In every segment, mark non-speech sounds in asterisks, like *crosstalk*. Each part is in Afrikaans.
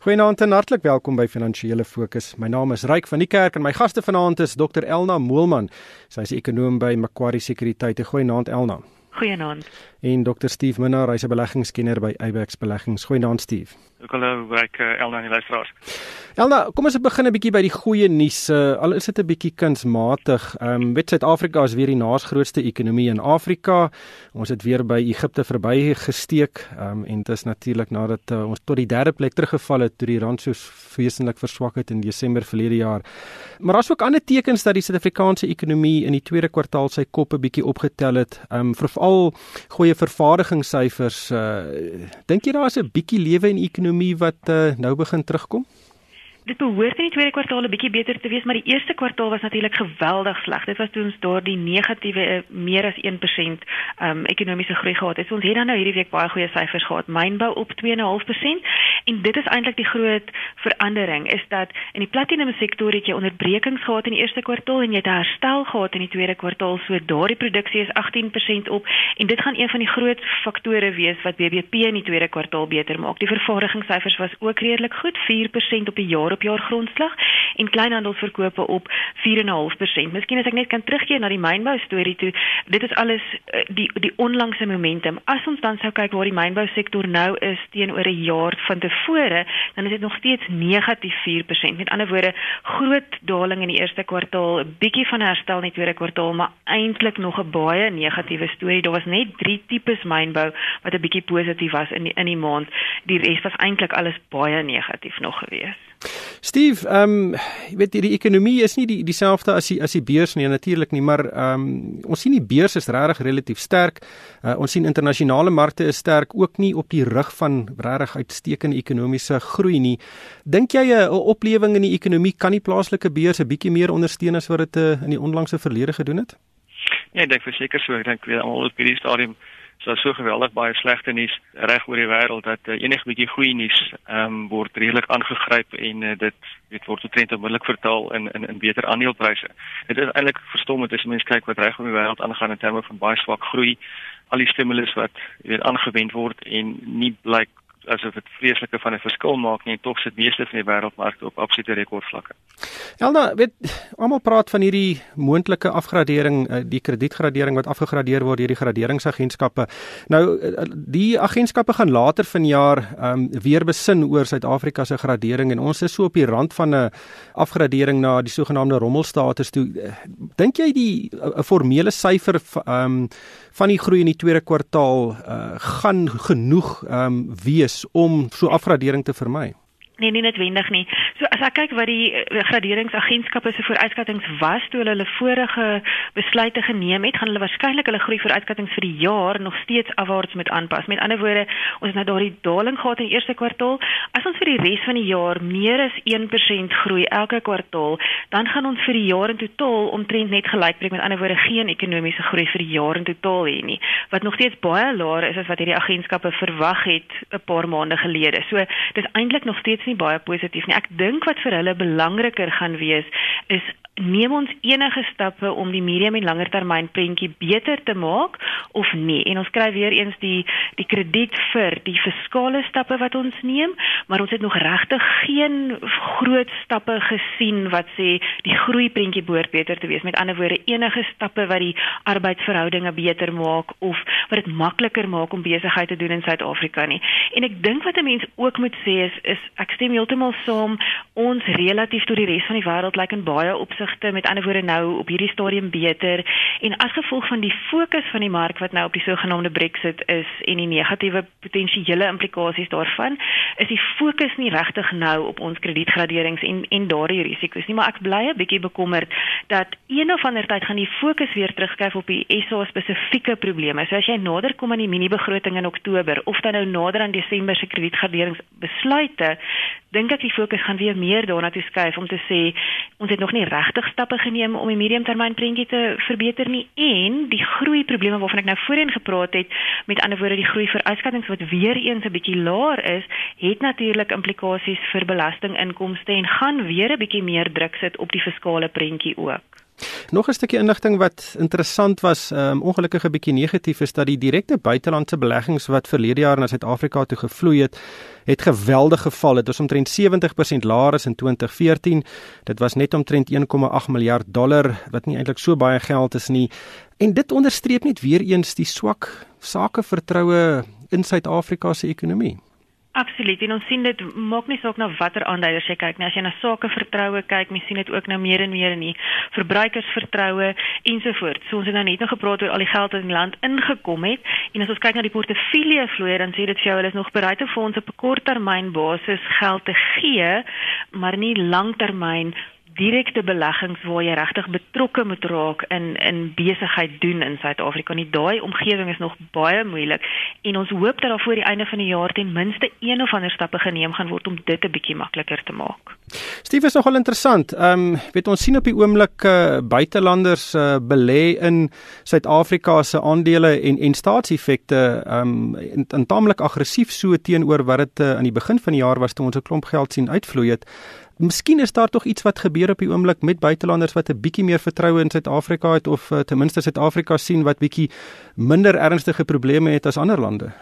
Goeienaand en hartlik welkom by Finansiële Fokus. My naam is Ryk van die Kerk en my gaste vanaand is Dr Elna Moelman. Sy is ekonom by Macquarie Sekuriteit. Goeienaand Elna. Goeienaand. En Dr Steve Minnar, hy's 'n beleggingskenner by Abex Beleggings. Goeienaand Steve. Hallo, Ryk uh, Elna en die luisteraars. Elna, kom ons begin 'n bietjie by die goeie nuus. Uh, al is dit 'n bietjie kunsmatig. Ehm um, weet Suid-Afrika is weer die naasgrootste ekonomie in Afrika. Ons het weer by Egipte verby gesteek. Ehm um, en dit is natuurlik nadat uh, ons tot die derde plek teruggeval het toe die rand so wesentlik verswak het in Desember verlede jaar. Maar daar's ook ander tekens dat die Suid-Afrikaanse ekonomie in die tweede kwartaal sy kop 'n bietjie opgetel het. Ehm um, veral goeie vervaardigingssyfers. Uh, Dink jy daar is 'n bietjie lewe in die ekonomie wat uh, nou begin terugkom? Dit behoort in die tweede kwartaal 'n bietjie beter te wees, maar die eerste kwartaal was natuurlik geweldig sleg. Dit was toe ons daardie negatiewe eh, meer as 1% um ekonomiese groei gehad het. So ons het dan nou hierdie week baie goeie syfers gehad. Mynbou op 2.5% en dit is eintlik die groot verandering is dat in die platinum sektor het jy onderbrekings gehad in die eerste kwartaal en jy het herstel gehad in die tweede kwartaal. So daardie produksie is 18% op en dit gaan een van die groot faktore wees wat BBP in die tweede kwartaal beter maak. Die vervaardigingssyfers was ook redelik goed, 4% op die jaar op jaar grondslag en kleinhandelsverkope op 4.5%. Miskien as ek net kan terugkeer na die mynbou storie toe, dit is alles eh, die die onlangse momentum. As ons dan sou kyk waar die mynbou sektor nou is teenoor 'n jaar van tevore, dan is dit nog steeds negatief 4%. Met ander woorde, groot daling in die eerste kwartaal, 'n bietjie van herstel in die tweede kwartaal, maar eintlik nog 'n baie negatiewe storie. Daar was net 3 tipes mynbou wat 'n bietjie positief was in die, in die maand. Die res was eintlik alles baie negatief nog geweest. Steve, ehm um, jy weet hierdie ekonomie is nie die dieselfde as die as die beurs nie natuurlik nie, maar ehm um, ons sien die beurs is regtig relatief sterk. Uh, ons sien internasionale markte is sterk ook nie op die rug van regtig uitstekende ekonomiese groei nie. Dink jy 'n oplewing in die ekonomie kan die plaaslike beurs 'n bietjie meer ondersteun as wat dit uh, in die onlangse verlede gedoen het? Ja, ek dink verseker so. Ek dink weer almal op hierdie stadium so so geweldig baie slegte nuus reg oor die wêreld dat uh, enige bietjie goeie nuus ehm um, word redelik aangegryp en uh, dit weet word getrend onmiddellik vertaal in in in beter aandelepryse. Dit is eintlik verstommend as mense kyk wat reg oor die wêreld aangaan in terme van baie swak groei, al die stimulus wat weet aangewend word en nie blyk asof dit vreeslike van 'n verskil maak nie tog sit meeste van die wêreldmarkte op absolute rekordvlakke. Elna, weet almal praat van hierdie moontlike afgradering, eh, die kredietgradering wat afgegradeer word deur die graderingsagentskappe. Nou eh, die agentskappe gaan later vanjaar um, weer besin oor Suid-Afrika se gradering en ons is so op die rand van 'n afgradering na die sogenaamde rommelstatus toe. Dink jy die 'n formele syfer um, van die groei in die tweede kwartaal uh, gaan genoeg um, wees is om so afgradering te vermy? Nee, nie noodwendig nie. So as ek kyk wat die uh, graderingsagentskappe se vooruitskattinge was toe hulle hulle vorige besluite geneem het, gaan hulle waarskynlik hulle groei vooruitskattinge vir die jaar nog steeds afwaarts moet aanpas. Met ander woorde, ons het nou daardie daling gehad in die eerste kwartaal. As ons vir die res van die jaar meer as 1% groei elke kwartaal, dan gaan ons vir die jaar in totaal omtrent net gelyk breek. Met ander woorde, geen ekonomiese groei vir die jaar in totaal hê nie, wat nog steeds baie laer is as wat hierdie agentskappe verwag het 'n paar maande gelede. So, dis eintlik nog steeds nie baie positief nie. Ek dink wat vir hulle belangriker gaan wees is neem ons enige stappe om die medium en langer termyn prentjie beter te maak of nie. En ons kry weer eens die die krediet vir die fiskale stappe wat ons neem, maar ons het nog regtig geen groot stappe gesien wat sê die groei prentjie behoort beter te wees. Met ander woorde, enige stappe wat die arbeidsverhoudinge beter maak of wat dit makliker maak om besigheid te doen in Suid-Afrika nie. En ek dink wat 'n mens ook moet sê is is ek stem heeltemal saam ons relatief tot die res van die wêreld lyk in baie opsigte met ander woorde nou op hierdie stadium beter. En as gevolg van die fokus van die mark wat nou op die sogenaamde Brexit is en die negatiewe potensiële implikasies daarvan is die fokus nie regtig nou op ons kredietgraderings en en daardie risiko's nie. Maar ek bly 'n bietjie bekommerd dat een of ander tyd gaan die fokus weer terugskuif op die SA spesifieke probleme. So as jy nader kom aan die mini begroting in Oktober of dan nou nader aan Desember se kredietgraderingsbesluite dink ek die fokus gaan weer meer daarna toe skuif om te sê Ons het nog nie regtig stappe geneem om die mediumtermyn prentjie te verbeter nie en die groei probleme waarvan ek nou voorheen gepraat het, met ander woorde die groei vooruitskattinge wat weer eens 'n bietjie laer is, het natuurlik implikasies vir belastinginkomste en gaan weer 'n bietjie meer druk sit op die fiskale prentjie ook. Nog 'n stukkie inligting wat interessant was, um, ongelukkig 'n bietjie negatief is dat die direkte buitelandse beleggings wat verlede jaar na Suid-Afrika toe gevloei het, het geweldig geval. Dit was omtrent 70% laer as in 2014. Dit was net omtrent 1,8 miljard dollar, wat nie eintlik so baie geld is nie. En dit onderstreep net weer eens die swak sakevertroue in Suid-Afrika se ekonomie. Absoluut. En ons sien dit maak nie saak na watter aanduiders jy kyk nie. As jy na sakevertroue kyk, mens sien dit ook nou meer en meer in die verbruikersvertroue ensovoorts. So ons het nou net nog gepraat oor al die geld wat in die land ingekom het en as ons kyk na die portefeulje vloei, dan sê dit vir jou hulle is nog bereid om ons op korttermyn basis geld te gee, maar nie langtermyn direkte beleggings waar jy regtig betrokke moet raak in in besigheid doen in Suid-Afrika. Nie daai omgewing is nog baie moeilik en ons hoop dat daar voor die einde van die jaar ten minste een of ander stappe geneem gaan word om dit 'n bietjie makliker te maak. Steve is nogal interessant. Ehm um, weet ons sien op die oomblik uh, buitelanders uh, belê in Suid-Afrika se aandele en en staatseffekte ehm um, in, in taamlik aggressief so teenoor wat dit uh, aan die begin van die jaar was toe ons 'n klomp geld sien uitvloei het. Miskien is daar tog iets wat gebeur op die oomblik met buitelanders wat 'n bietjie meer vertroue in Suid-Afrika het of uh, ten minste Suid-Afrika sien wat bietjie minder ernstige probleme het as ander lande.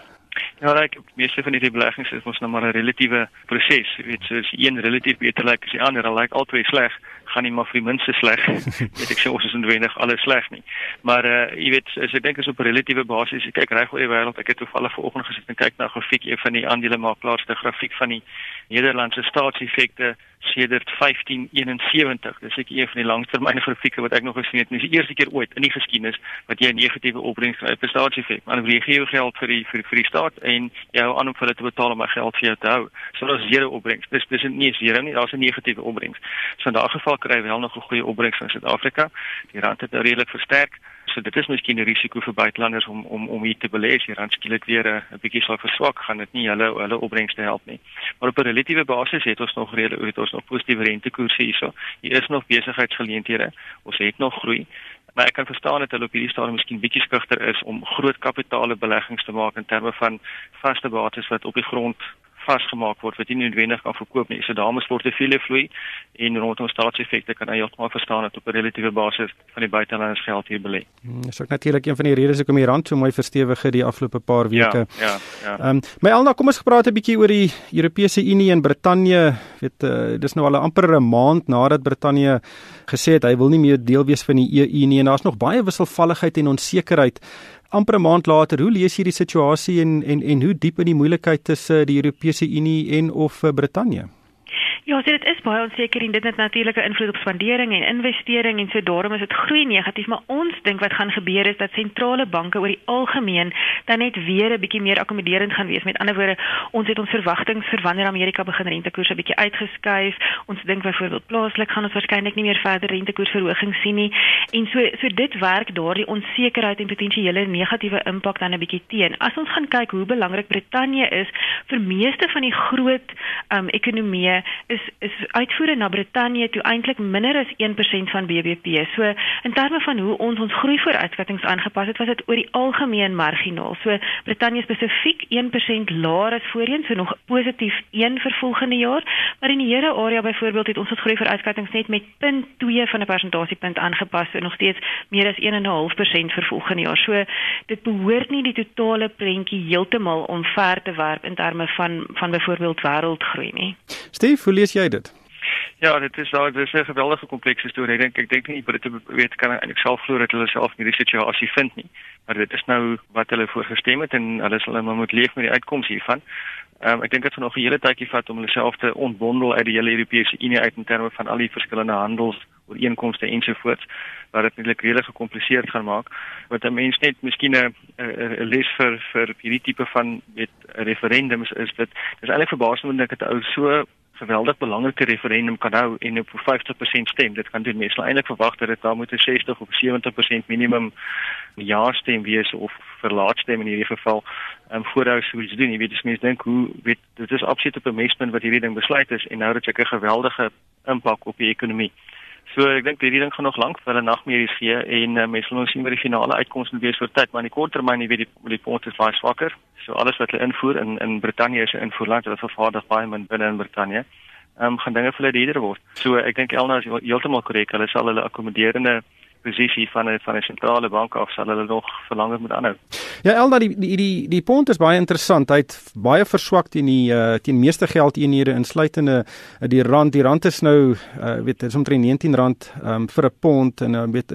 Ja, ek meeste van hierdie beleggings is mos nou maar 'n relatiewe proses. Jy weet, so as een relatief beter lyk as die ander, dan lyk albei sleg, gaan nie maar vir die minste sleg. *laughs* weet ek sê ons is noodwendig alles sleg nie. Maar uh jy weet, as ek dink as op 'n relatiewe basis, ek kyk reg oor die wêreld, ek het toevallig vanoggend gesit en kyk na 'n grafiek van die aandelemakelaars, 'n grafiek van die Nederlandse staatseffekte sedert 1571. Dis ek een van die langtermyn grafieke wat ek nog gesien het. Dis die eerste keer ooit in die geskiedenis wat jy 'n negatiewe opbrengs kry per staatseffek. Maar jy gee jou geld vir die vir, vir die staat en jy hou aan om hulle te betaal om my geld vir jou te hou. So daar's zero opbrengs. Dis dis nie zero nie, daar's 'n negatiewe opbrengs. So in daardie geval kry wel nog 'n goeie opbrengs in Suid-Afrika. Die rand het nou redelik versterk. So dit is miskien 'n risiko vir buitelanders om om om hier te belê as die rand skielik weer 'n bietjie sou verswak, gaan dit nie hulle hulle opbrengste help nie. Maar op 'n relatiewe basis het ons nog redelik het ons nog positiewe rentekoerse hierso. Hier is nog besigheidsgeleenthede. Ons het nog groei. Maar ek kan verstaan dat hulle op hierdie stadium miskien bietjie skugter is om groot kapitale beleggings te maak in terme van vaste bates wat op die grond vasgemaak word wat nie noodwendig kan verkoop nie. So daarmee sport te veel vloei en rondom staatseffekte kan jy heeltemal verstaan dat op 'n relatiewe basis van die buitelandse geld hier belê. Hmm, dis ook natuurlik een van die redes hoekom die rand so mooi verstewig het die afgelope paar weke. Ja, ja, ja. Ehm um, my Elna, kom ons gepraat 'n bietjie oor die Europese Unie en Brittanje. Weet uh, dis nou al 'n amper 'n maand nadat Brittanje gesê het hy wil nie meer deel wees van die EU nie en daar's nog baie wisselvalligheid en onsekerheid amper 'n maand later, hoe lees jy die situasie en en en hoe diep in die moeilikheid tussen die Europese Unie en of eh, Brittanje? Ja, so dit is baie onseker en dit het natuurlik 'n invloed op spandering en investering en so daarom is dit groei negatief, maar ons dink wat gaan gebeur is dat sentrale banke oor die algemeen dan net weer 'n bietjie meer akkommoderend gaan wees. Met ander woorde, ons het ons verwagtinge vir wanneer Amerika begin rentekoerse 'n bietjie uitgeskuif. Ons dink byvoorbeeld plaaslik gaan ons waarskynlik nie meer verder rentekoersverhogings sien nie. En so so dit werk daardie onsekerheid en potensiële negatiewe impak dan 'n bietjie teen. As ons gaan kyk hoe belangrik Brittanje is vir meeste van die groot um ekonomieë is uitvoere na Brittanje toe eintlik minder as 1% van BBP. So in terme van hoe ons ons groei vooruitskattinge aangepas het, was dit oor die algemeen marginaal. So Brittanje spesifiek 1% laer as voorheen, so nog positief 1 vir volgende jaar, maar in die hele area byvoorbeeld het ons ons groei vooruitskattinge net met 0.2 van 'n persentasiepunt aangepas, so nog steeds meer as 1.5% vir volgende jaar. So dit behoort nie die totale prentjie heeltemal omver te werp in terme van van byvoorbeeld wêreldgroei nie. Steve, hoe lees jy dit? Ja, dit is daar dis 'n geweldige komplekse storie. Ek dink ek dink nie Britte weet kan eintlik self glo dat hulle self hierdie situasie vind nie. Maar dit is nou wat hulle voorgestem het en hulle sal nou moet leef met die uitkomste hiervan. Ehm um, ek dink dit gaan nog 'n hele tydjie vat om hulle self te ontbondel uit die hele Europese Unie uit in terme van al die verskillende handels ooreenkomste ensovoorts wat dit netlik redelik gecompliseerd gaan maak. Wat 'n mens net miskien 'n les vir vir hierdie tipe van weet referendums is dit dis eintlik verbaasend dat dit ou so geweldig belangrike referendum kan hou en op 50% stem. Dit kan doen mense nou eintlik verwag dat dit daar moet 'n 60 of 70% minimum ja stem wees of verlaat stem in hierdie geval. Ehm um, voorhou sou iets doen. Jy weet, as mense dink hoe weet dit is absoluut op 'n mespunt wat hierdie ding besluit is en nou dat jy 'n geweldige impak op die ekonomie. So ek dink hierdie ding gaan nog lank vir 'n nagmerries gee en uh, mense sal nog sien wat die finale uitkoms moet wees vir tyd, maar in die korttermyn, jy weet die die pond is baie swakker. So alles wat hulle invoer in in Brittanje is 'n invoerland, hulle vervaardig baie min binne in Brittanje. Ehm um, gaan dinge vir hulle duurder word. So ek dink Elna is heeltemal korrek. Hulle sal hulle akkommoderende posisie van 'n van 'n sentrale bank af sal hulle nog verlanger moet aanhou. Ja, Elna die die die die pond is baie interessant. Hy het baie verswak teen die uh, teen meeste geldeenhede insluitende uh, die rand. Die rand is nou uh, weet is omtrent R19 um, vir 'n pond en uh, weet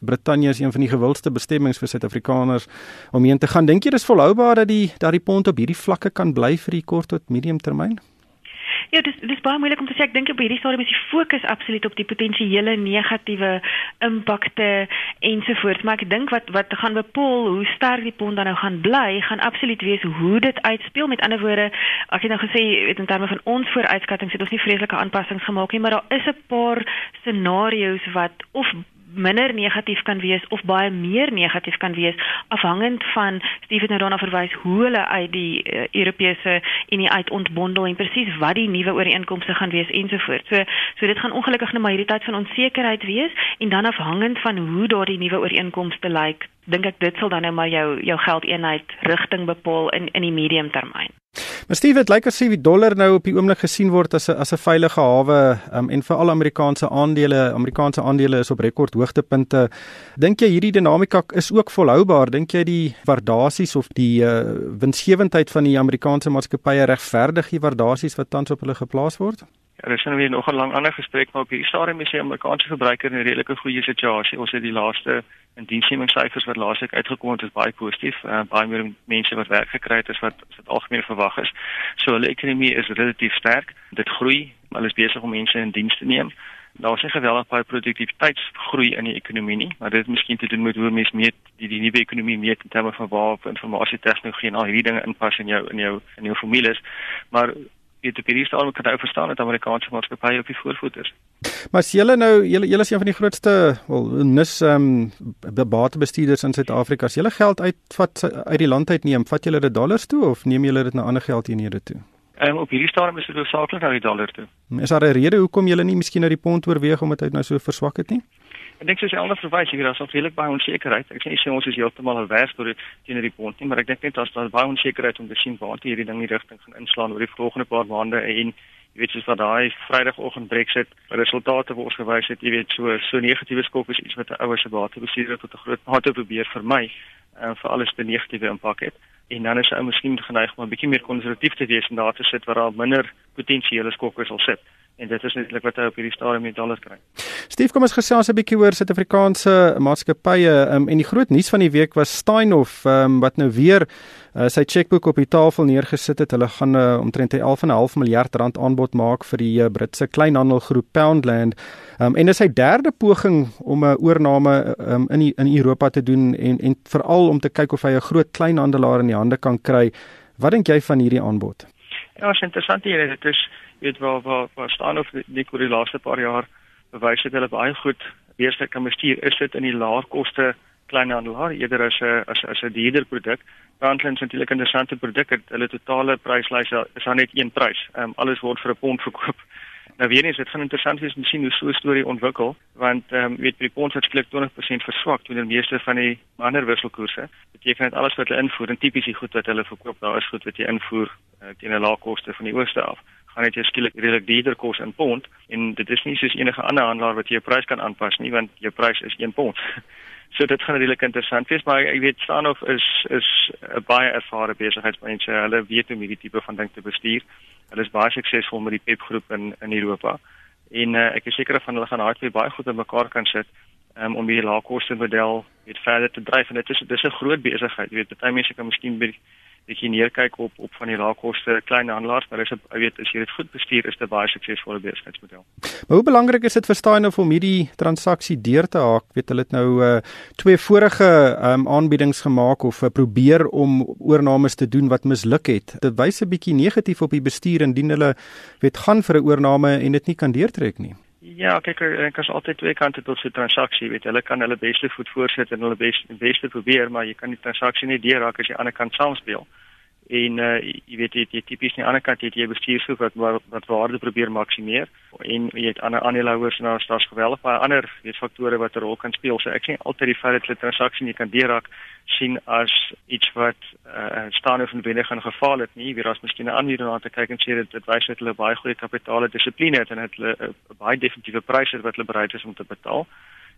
Brittanje is een van die gewildste bestemmings vir Suid-Afrikaners om heen te gaan. Dink jy dis volhoubaar dat die dat die pond op hierdie vlakke kan bly vir die kort tot medium termyn? Ja, dis dis baie moeilik om te sê. Ek dink op hierdie stadium is die fokus absoluut op die potensiële negatiewe impakte ensovoorts, maar ek dink wat wat gaan bepaal hoe sterk die pond dan nou gaan bly, gaan absoluut wees hoe dit uitspeel. Met ander woorde, ek het nou gesê weet in terme van ons vooruitskattinge het ons nie vreeslike aanpassings gemaak nie, maar daar is 'n paar scenario's wat of minder negatief kan wees of baie meer negatief kan wees afhangend van Steven nou daarna verwys hoe hulle uit die uh, Europese Unie uit ontbondel en presies wat die nuwe ooreenkomste gaan wees ensovoorts. So so dit gaan ongelukkig nou maar hierdie tyd van onsekerheid wees en dan afhangend van hoe daardie nuwe ooreenkomste lyk, dink ek dit sal dan nou maar jou jou geldeenheid rigting bepaal in in die medium termyn. Maar Steve, dit lyk asof die dollar nou op die oomblik gesien word as 'n as 'n veilige hawe um, en vir al Amerikaanse aandele, Amerikaanse aandele is op rekord hoogtepunte. Dink jy hierdie dinamika is ook volhoubaar? Dink jy die waardasies of die uh, winsgewendheid van die Amerikaanse maatskappye regverdig die waardasies wat tans op hulle geplaas word? Ja, daar is nou weer nog 'n lang ander gesprek maar op hierdie stadium is die Amerikaanse verbruiker in 'n redelike goeie situasie. Ons het die laaste indiensnemingssyfers wat laasweek uitgekom het, is baie positief. Uh, baie meer mense wat werk gekry het as wat as wat algemeen verwag is. So hulle ekonomie is relatief sterk. Dit groei, maar hulle is besig om mense in diens te neem. Daar is 'n geweldige baie produktiwiteitsgroei in die ekonomie nie, maar dit het miskien te doen met hoe mense meet die die nuwe ekonomie meet in terme van waar informasie tegnologie en al hierdie dinge inpas in jou in jou in jou formules. Maar weet op hierdie stadium kan jy verstaan dat Amerikaanse maatskappye op die voorvoet is. Maar as julle nou julle julle is een van die grootste wel nis ehm um, batebestuurders in Suid-Afrika. As julle geld uitvat uit die land uit neem, vat julle dit dollars toe of neem julle dit na ander geldeenhede toe? Ehm um, op hierdie stadium is dit hoofsaaklik na die dollar toe. Is daar 'n rede hoekom julle nie miskien na die pond oorweeg omdat hy nou so verswak het nie? Ek dink soos jy anders verwys, daar's nog redelik baie onsekerheid. Ek sê sê ons is heeltemal alweer deur dit teenoor die pond nie, maar ek dink net daar's daar baie onsekerheid om te sien waar hierdie ding die rigting gaan inslaan oor die volgende paar maande en jy weet soos wat daai Vrydagoggend Brexit resultate wat ons gewys het, jy weet so so negatiewe skok is iets wat 'n ouer se batebestuurder tot 'n groot mate probeer vermy en uh, vir alles 'n negatiewe impak het. En dan is hy miskien geneig om 'n bietjie meer konservatief te wees en daar te sit waar daar minder potensiële skokke sal sit en dit is netlik wat hy op hierdie stadium met dollars kry. Steve, kom ons gesels 'n bietjie oor Suid-Afrikaanse maatskappye. Um, en die groot nuus van die week was Steinhoff um, wat nou weer uh, sy chequeboek op die tafel neergesit het. Hulle gaan uh, omtrent 11.5 miljard rand aanbod maak vir die uh, Britse kleinhandelgroep Poundland. Um, en dis sy derde poging om 'n uh, oorneem um, in die, in Europa te doen en en veral om te kyk of hy 'n groot kleinhandelaar in die hande kan kry. Wat dink jy van hierdie aanbod? Ja, is interessant hier. Dit is weet waar waar waar staan of nie oor die laaste paar jaar bewys het hulle baie goed beeste kan bestuur. Is dit in die laer koste kleinhandelaar eerder as 'n as as 'n dierder produk? Brandlands natuurlik 'n interessante produk. Hulle totale pryslys is dan net een prys. Ehm um, alles word vir 'n pond verkoop. Nou weer eens, dit gaan interessant wees om te sien hoe so 'n storie ontwikkel, want ehm um, weet die pond het skielik 20% verswak teenoor die meeste van die ander wisselkoerse. Beteken dit alles wat hulle invoer en tipies die goed wat hulle verkoop, daar is goed wat jy invoer uh, teen 'n lae koste van die ooste af dit jou skielik redelik duurder kos in pond en dit is nie soos enige ander handelaar wat jy jou prys kan aanpas nie want jou prys is 1 pond. *laughs* so dit gaan redelik interessant wees maar ek weet Stanof is is 'n baie ervare besigheidsmens. Hulle weet hoe om hierdie tipe van ding te bestuur. Hulle is baie suksesvol met die PEP groep in in Europa. En uh, ek is seker van hulle gaan hardware baie goed in mekaar kan sit um, om hierdie laagkoste model weer verder te dryf en dit is dis 'n groot besigheid. Jy weet baie mense kan miskien bietjie neerkyk op op van die laagkoste klein handelaars, maar as jy weet as jy dit goed bestuur is dit baie suksesvolle besigheidsmodel. Maar hoe belangrik is dit vir Steinof om hierdie transaksie deur te haak? Weet hulle het nou uh, twee vorige um, aanbiedings gemaak of uh, probeer om oornames te doen wat misluk het. Dit wys 'n bietjie negatief op die bestuur indien hulle weet gaan vir 'n oorname en dit nie kan deurtrek nie. Ja, kyk, ek is altyd twee kante tot so 'n transaksie, weet hulle kan hulle beste voet voorsit en hulle beste beste probeer, maar jy kan die transaksie nie deurraak as jy aan die ander kant saamspeel. En uh, jy weet jy, jy tipies aan die ander kant het jy bestuurshoof wat wat, waarde probeer maksimeer en jy het ander aandeelhouers en daar's daar's geweldig baie ander weet faktore wat 'n rol kan speel. So ek sien altyd die feit dat 'n transaksie nie kan deurraak sien as iets wat uh, staan of wendig gaan gefaal het nie. Weer as miskien 'n ander na te kyk en sê dit dit wys dat hulle baie goeie kapitale dissipline het en het hulle 'n uh, baie definitiewe pryse wat hulle bereid is om te betaal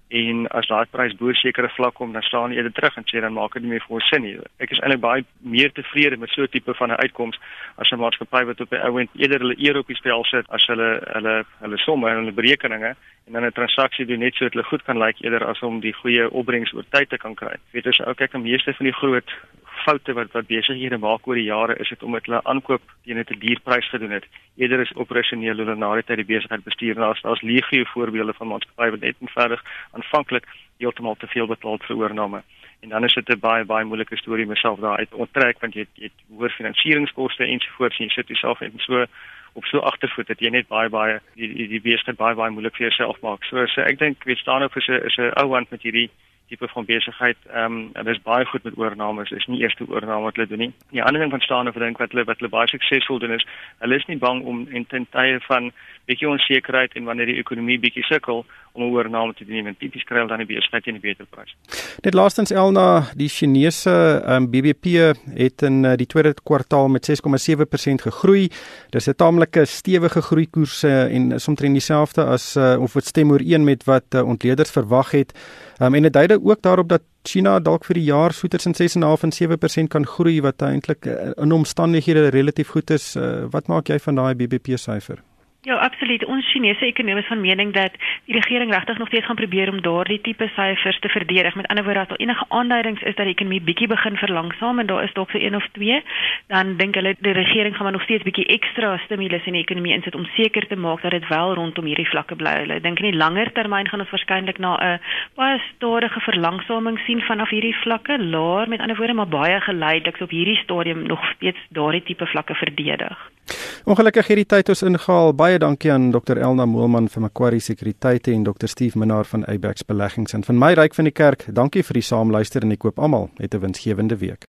en as daai prys bo sekere vlak kom dan staan hulle eerder terug en sê dan maak dit nie meer vir ons sin nie. Ek is eintlik baie meer tevrede met so 'n tipe van 'n uitkoms as 'n maatskappy wat op 'n ouend eerder hulle eer op die spel sit as hulle hulle hulle somme en hulle berekeninge en dan 'n transaksie doen net so dat hulle goed kan lyk like, eerder as om die goeie opbrengs oor tyd te kan kry. Weet jy, ou kyk, die meeste van die groot foute wat wat besighede maak oor die jare is dit omdat hulle aankoop teen 'n te duur prys gedoen het. Eerder is operasioneel hulle na die tyd die besigheid bestuur en daar's daar's legio voorbeelde van maatskappye wat net eenvoudig aanvanklik heeltemal te veel betaal vir oorname. En dan is dit 'n baie baie moeilike storie myself daar uit onttrek want jy het, jy het hoër finansieringskoste ensovoorts en jy sit jouself net so op so agtervoet dat jy net baie baie die die, die besigheid baie baie moeilik vir jouself maak. So, so ek dink weet staan op is 'n is 'n ou hand met hierdie tipe van besigheid. Ehm um, en dis baie goed met oornames. Is nie eerste oorname wat hulle doen nie. Die ander ding van staan of dink wat hulle wat hulle baie suksesvol doen is, hulle is nie bang om in ten tye van bietjie onsekerheid en wanneer die ekonomie bietjie sukkel om 'n oorname te doen en tipies kry hulle dan die besigheid teen 'n beter prys. Net laastens Elna, die Chinese um, ehm, BBP het in uh, die tweede kwartaal met 6,7% gegroei. Dis 'n taamlike stewige groei koers uh, en omtrent dieselfde as uh, of wat stem ooreen met wat uh, ontleeders verwag het. Um, en dit dui ook daarop dat China dalk vir die jaar soeters in 6.5 en 7% kan groei wat eintlik uh, in omstandighede relatief goed is. Uh, wat maak jy van daai BBP syfer? Ja, absoluut. Ons Chinese ekonomie is van mening dat die regering regtig nog steeds gaan probeer om daardie tipe syfers te verdedig. Met ander woorde, as daar enige aanduidings is dat die ekonomie bietjie begin verlangsaam en daar is dalk so een of twee, dan dink hulle die regering gaan maar nog steeds bietjie ekstra stimulus in die ekonomie insit om seker te maak dat dit wel rondom hierdie vlakke bly. Hulle dink in die langer termyn gaan ons waarskynlik na 'n baie stadige verlangsaming sien vanaf hierdie vlakke, laer met ander woorde, maar baie geleidelik op hierdie stadium nog steeds daardie tipe vlakke verdedig. Ongelukkig hierdie tyd ons ingehaal. Baie dankie aan Dr Elna Moelman van Macquarie Sekuriteite en Dr Steve Minnar van Abax Beleggings en van my ryk van die kerk. Dankie vir die saamluister en ek koop almal 'n winsgewende week.